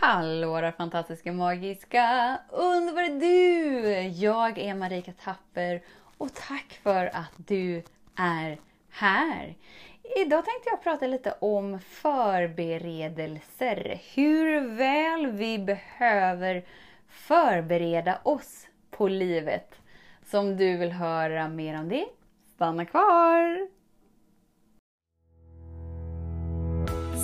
Hallå där fantastiska, magiska, underbara du! Jag är Marika Tapper och tack för att du är här. Idag tänkte jag prata lite om förberedelser. Hur väl vi behöver förbereda oss på livet. Så om du vill höra mer om det, stanna kvar!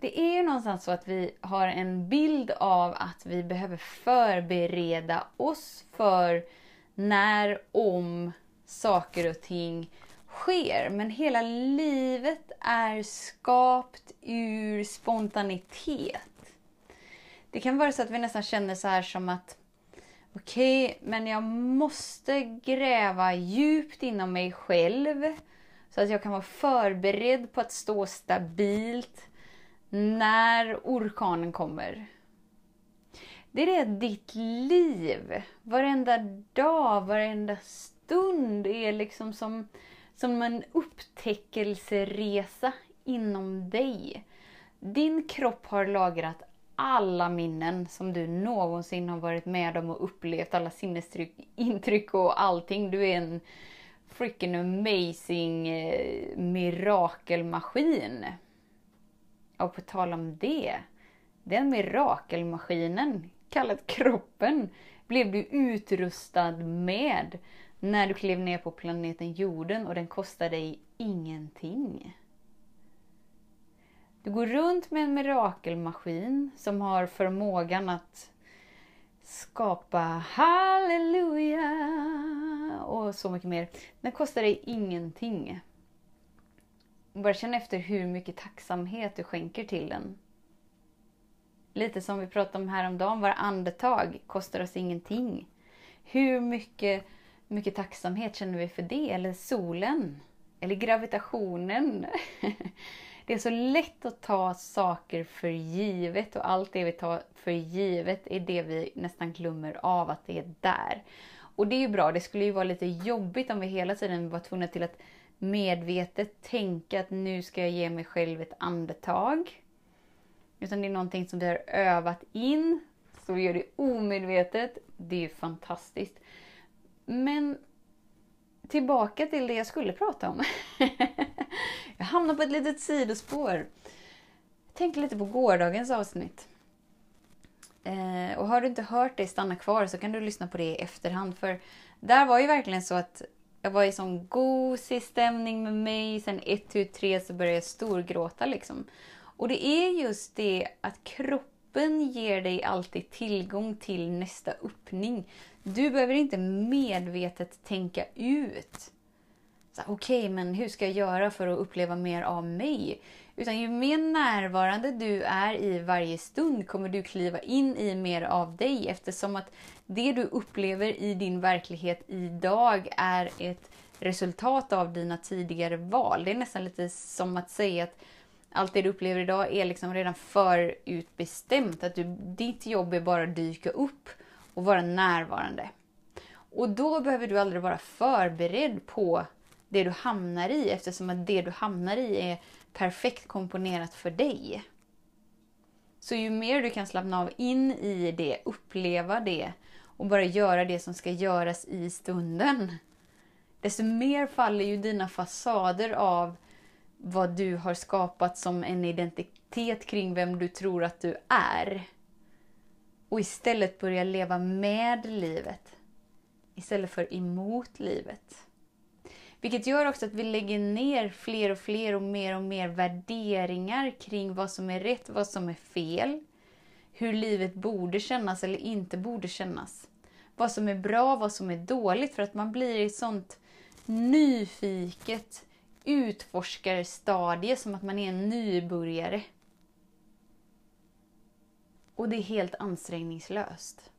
Det är ju någonstans så att vi har en bild av att vi behöver förbereda oss för när, om saker och ting sker. Men hela livet är skapt ur spontanitet. Det kan vara så att vi nästan känner så här som att okej, okay, men jag måste gräva djupt inom mig själv så att jag kan vara förberedd på att stå stabilt när orkanen kommer. Det är att ditt liv, varenda dag, varenda stund är liksom som, som en upptäckelseresa inom dig. Din kropp har lagrat alla minnen som du någonsin har varit med om och upplevt, alla sinnesintryck och allting. Du är en freaking amazing eh, mirakelmaskin. Och på tal om det, den mirakelmaskinen, kallad kroppen, blev du utrustad med när du klev ner på planeten jorden och den kostade dig ingenting. Du går runt med en mirakelmaskin som har förmågan att skapa halleluja och så mycket mer. Den kostar dig ingenting. Bara känn efter hur mycket tacksamhet du skänker till den. Lite som vi pratade om häromdagen, våra andetag kostar oss ingenting. Hur mycket, mycket tacksamhet känner vi för det? Eller solen? Eller gravitationen? Det är så lätt att ta saker för givet och allt det vi tar för givet är det vi nästan glömmer av att det är där. Och det är ju bra, det skulle ju vara lite jobbigt om vi hela tiden var tvungna till att medvetet tänka att nu ska jag ge mig själv ett andetag. Utan det är någonting som vi har övat in, så vi gör det omedvetet. Det är ju fantastiskt. Men tillbaka till det jag skulle prata om. jag hamnar på ett litet sidospår. Jag tänkte lite på gårdagens avsnitt. Eh, och har du inte hört det, stanna kvar så kan du lyssna på det i efterhand. För där var ju verkligen så att jag var i sån gosig stämning med mig. Sen ett, tu, tre så började jag storgråta liksom. Och det är just det att kroppen ger dig alltid tillgång till nästa öppning. Du behöver inte medvetet tänka ut. Okej, okay, men hur ska jag göra för att uppleva mer av mig? Utan ju mer närvarande du är i varje stund kommer du kliva in i mer av dig eftersom att det du upplever i din verklighet idag är ett resultat av dina tidigare val. Det är nästan lite som att säga att allt det du upplever idag är liksom redan förutbestämt. Att du, ditt jobb är bara att dyka upp och vara närvarande. Och då behöver du aldrig vara förberedd på det du hamnar i eftersom att det du hamnar i är perfekt komponerat för dig. Så ju mer du kan slappna av in i det, uppleva det och bara göra det som ska göras i stunden, desto mer faller ju dina fasader av vad du har skapat som en identitet kring vem du tror att du är. Och istället börja leva med livet istället för emot livet. Vilket gör också att vi lägger ner fler och fler och mer och mer värderingar kring vad som är rätt, vad som är fel. Hur livet borde kännas eller inte borde kännas. Vad som är bra, vad som är dåligt. För att man blir i ett sånt nyfiket utforskarstadie som att man är en nybörjare. Och det är helt ansträngningslöst.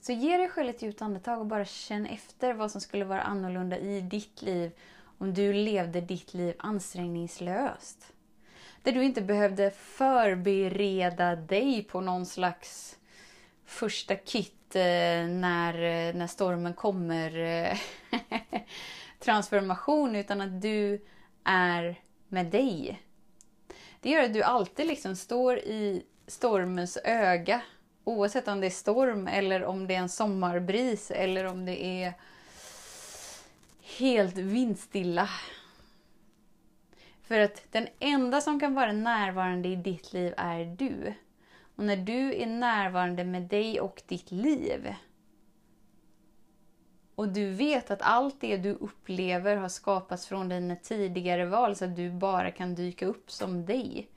Så ge dig själv ett djupt andetag och bara känn efter vad som skulle vara annorlunda i ditt liv om du levde ditt liv ansträngningslöst. Där du inte behövde förbereda dig på någon slags första kit eh, när, eh, när stormen kommer eh, transformation utan att du är med dig. Det gör att du alltid liksom står i stormens öga oavsett om det är storm eller om det är en sommarbris eller om det är helt vindstilla. För att den enda som kan vara närvarande i ditt liv är du. Och när du är närvarande med dig och ditt liv och du vet att allt det du upplever har skapats från dina tidigare val så att du bara kan dyka upp som dig.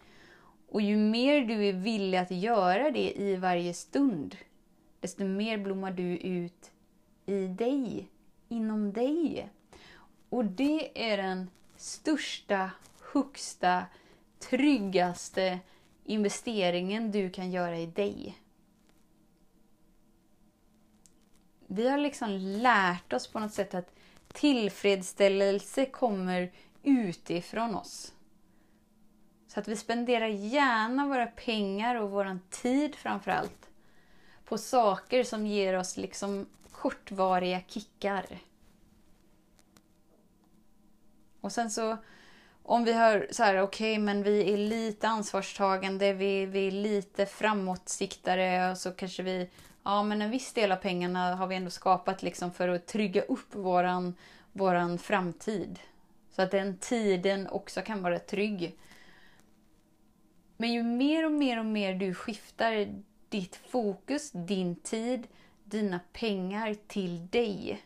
Och ju mer du är villig att göra det i varje stund, desto mer blommar du ut i dig, inom dig. Och det är den största, högsta, tryggaste investeringen du kan göra i dig. Vi har liksom lärt oss på något sätt att tillfredsställelse kommer utifrån oss. Så att vi spenderar gärna våra pengar och vår tid framförallt på saker som ger oss liksom kortvariga kickar. Och sen så om vi har så här, okej, okay, men vi är lite ansvarstagande, vi, vi är lite framåtsiktare och så kanske vi, ja men en viss del av pengarna har vi ändå skapat liksom för att trygga upp våran, våran framtid. Så att den tiden också kan vara trygg. Men ju mer och mer och mer du skiftar ditt fokus, din tid, dina pengar till dig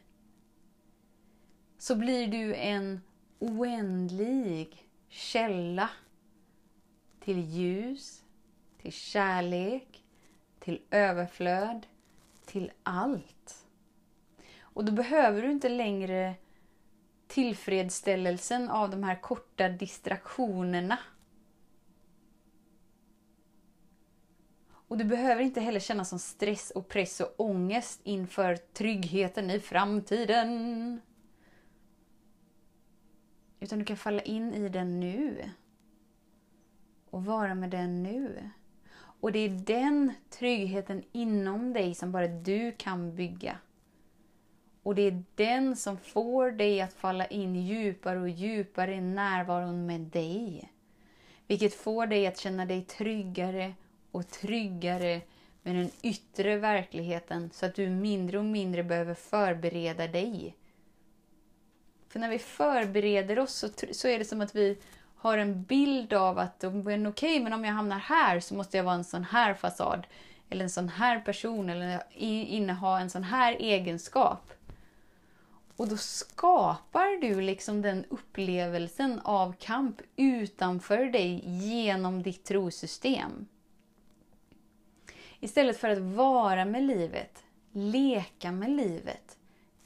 så blir du en oändlig källa till ljus, till kärlek, till överflöd, till allt. Och då behöver du inte längre tillfredsställelsen av de här korta distraktionerna Och du behöver inte heller känna som stress och press och ångest inför tryggheten i framtiden. Utan du kan falla in i den nu. Och vara med den nu. Och det är den tryggheten inom dig som bara du kan bygga. Och det är den som får dig att falla in djupare och djupare i närvaron med dig. Vilket får dig att känna dig tryggare och tryggare med den yttre verkligheten så att du mindre och mindre behöver förbereda dig. För när vi förbereder oss så, så är det som att vi har en bild av att okej, okay, men om jag hamnar här så måste jag vara en sån här fasad. Eller en sån här person eller inneha en sån här egenskap. Och då skapar du liksom den upplevelsen av kamp utanför dig genom ditt trosystem. Istället för att vara med livet, leka med livet,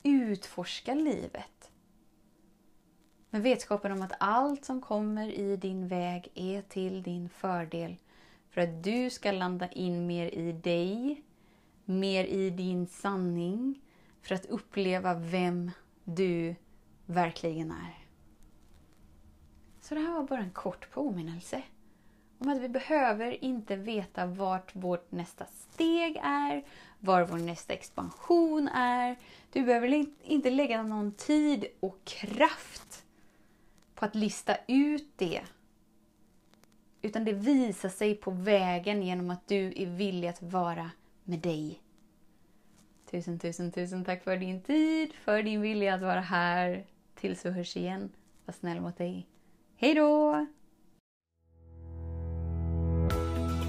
utforska livet. Med vetskapen om att allt som kommer i din väg är till din fördel för att du ska landa in mer i dig, mer i din sanning, för att uppleva vem du verkligen är. Så det här var bara en kort påminnelse om att vi behöver inte veta vart vårt nästa steg är, var vår nästa expansion är. Du behöver inte lägga någon tid och kraft på att lista ut det. Utan det visar sig på vägen genom att du är villig att vara med dig. Tusen, tusen, tusen tack för din tid, för din vilja att vara här. Tills vi hörs igen. Var snäll mot dig. Hej då!